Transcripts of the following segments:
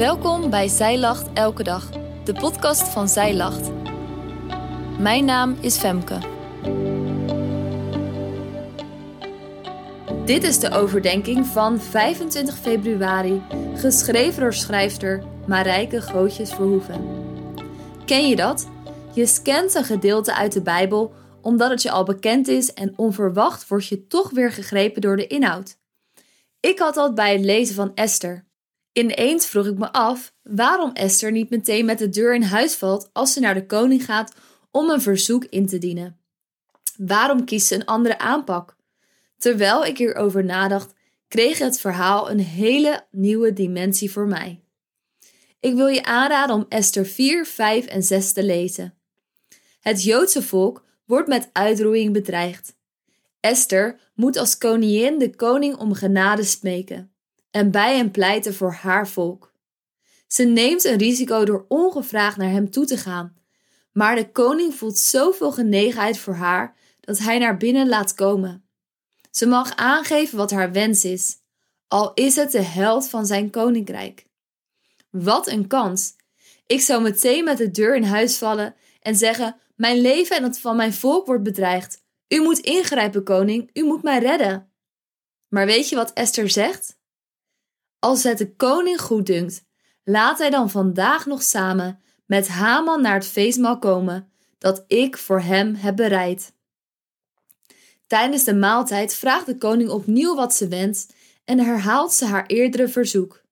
Welkom bij Zij Lacht Elke Dag, de podcast van Zij Lacht. Mijn naam is Femke. Dit is de overdenking van 25 februari, geschreven door schrijfster Marijke Gootjes Verhoeven. Ken je dat? Je scant een gedeelte uit de Bijbel omdat het je al bekend is en onverwacht word je toch weer gegrepen door de inhoud. Ik had dat bij het lezen van Esther. Ineens vroeg ik me af waarom Esther niet meteen met de deur in huis valt als ze naar de koning gaat om een verzoek in te dienen. Waarom kiest ze een andere aanpak? Terwijl ik hierover nadacht, kreeg het verhaal een hele nieuwe dimensie voor mij. Ik wil je aanraden om Esther 4, 5 en 6 te lezen. Het Joodse volk wordt met uitroeiing bedreigd. Esther moet als koningin de koning om genade smeken en bij hem pleiten voor haar volk. Ze neemt een risico door ongevraagd naar hem toe te gaan, maar de koning voelt zoveel genegenheid voor haar dat hij naar binnen laat komen. Ze mag aangeven wat haar wens is, al is het de held van zijn koninkrijk. Wat een kans! Ik zou meteen met de deur in huis vallen en zeggen: Mijn leven en dat van mijn volk wordt bedreigd. U moet ingrijpen, koning, u moet mij redden. Maar weet je wat Esther zegt? Als het de koning goed dunkt, laat hij dan vandaag nog samen met Haman naar het feestmaal komen dat ik voor hem heb bereid. Tijdens de maaltijd vraagt de koning opnieuw wat ze wenst en herhaalt ze haar eerdere verzoek.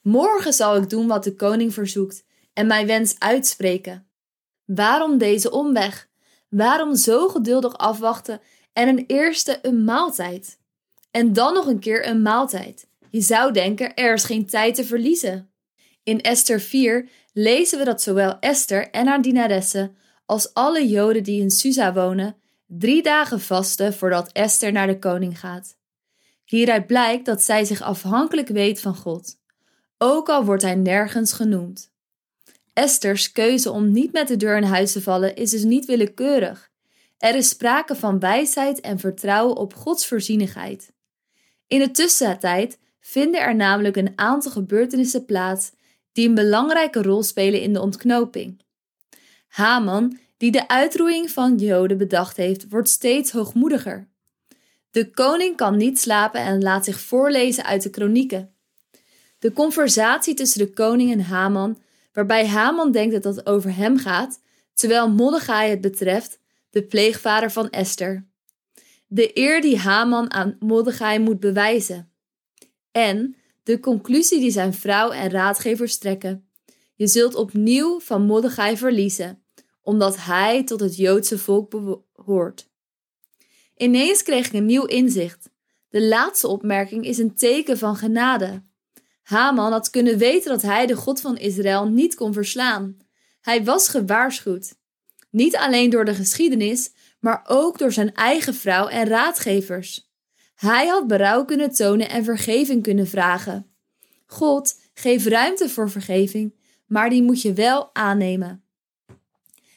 Morgen zal ik doen wat de koning verzoekt en mijn wens uitspreken. Waarom deze omweg? Waarom zo geduldig afwachten en een eerste een maaltijd? En dan nog een keer een maaltijd. Je zou denken, er is geen tijd te verliezen. In Esther 4 lezen we dat zowel Esther en haar dienaressen als alle Joden die in Susa wonen, drie dagen vasten voordat Esther naar de koning gaat. Hieruit blijkt dat zij zich afhankelijk weet van God, ook al wordt hij nergens genoemd. Esther's keuze om niet met de deur in huis te vallen is dus niet willekeurig. Er is sprake van wijsheid en vertrouwen op Gods voorzienigheid. In de tussentijd vinden er namelijk een aantal gebeurtenissen plaats die een belangrijke rol spelen in de ontknoping. Haman, die de uitroeiing van Joden bedacht heeft, wordt steeds hoogmoediger. De koning kan niet slapen en laat zich voorlezen uit de kronieken. De conversatie tussen de koning en Haman, waarbij Haman denkt dat het over hem gaat, terwijl Mordechai het betreft, de pleegvader van Esther. De eer die Haman aan Mordechai moet bewijzen. En de conclusie die zijn vrouw en raadgevers trekken. Je zult opnieuw van Mordechai verliezen, omdat hij tot het Joodse volk behoort. Ineens kreeg ik een nieuw inzicht. De laatste opmerking is een teken van genade. Haman had kunnen weten dat hij de God van Israël niet kon verslaan. Hij was gewaarschuwd. Niet alleen door de geschiedenis, maar ook door zijn eigen vrouw en raadgevers. Hij had berouw kunnen tonen en vergeving kunnen vragen. God geeft ruimte voor vergeving, maar die moet je wel aannemen.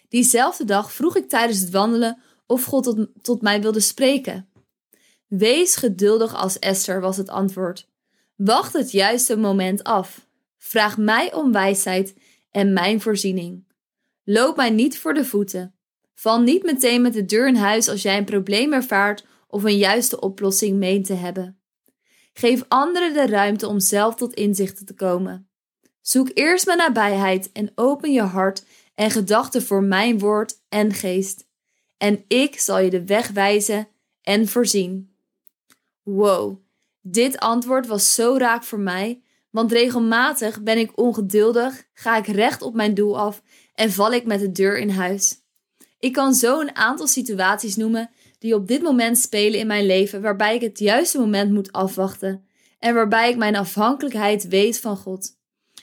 Diezelfde dag vroeg ik tijdens het wandelen of God tot, tot mij wilde spreken. Wees geduldig als Esther, was het antwoord. Wacht het juiste moment af. Vraag mij om wijsheid en mijn voorziening. Loop mij niet voor de voeten. Val niet meteen met de deur in huis als jij een probleem ervaart of een juiste oplossing meent te hebben. Geef anderen de ruimte om zelf tot inzichten te komen. Zoek eerst mijn nabijheid en open je hart en gedachten voor mijn woord en geest. En ik zal je de weg wijzen en voorzien. Wow, dit antwoord was zo raak voor mij, want regelmatig ben ik ongeduldig, ga ik recht op mijn doel af en val ik met de deur in huis. Ik kan zo een aantal situaties noemen die op dit moment spelen in mijn leven, waarbij ik het juiste moment moet afwachten en waarbij ik mijn afhankelijkheid weet van God.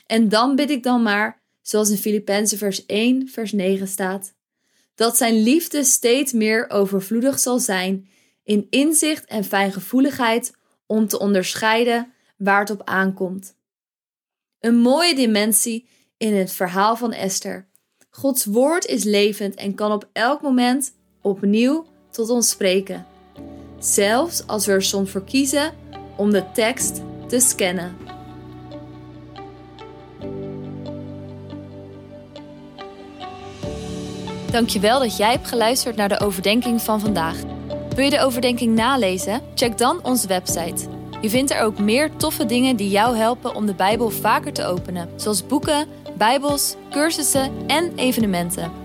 En dan bid ik dan maar, zoals in Filippenzen vers 1, vers 9 staat, dat zijn liefde steeds meer overvloedig zal zijn in inzicht en fijngevoeligheid om te onderscheiden waar het op aankomt. Een mooie dimensie in het verhaal van Esther. Gods woord is levend en kan op elk moment opnieuw tot ons spreken. Zelfs als we er soms voor kiezen om de tekst te scannen. Dankjewel dat jij hebt geluisterd naar de overdenking van vandaag. Wil je de overdenking nalezen? Check dan onze website. Je vindt er ook meer toffe dingen die jou helpen om de Bijbel vaker te openen, zoals boeken, Bijbels, cursussen en evenementen.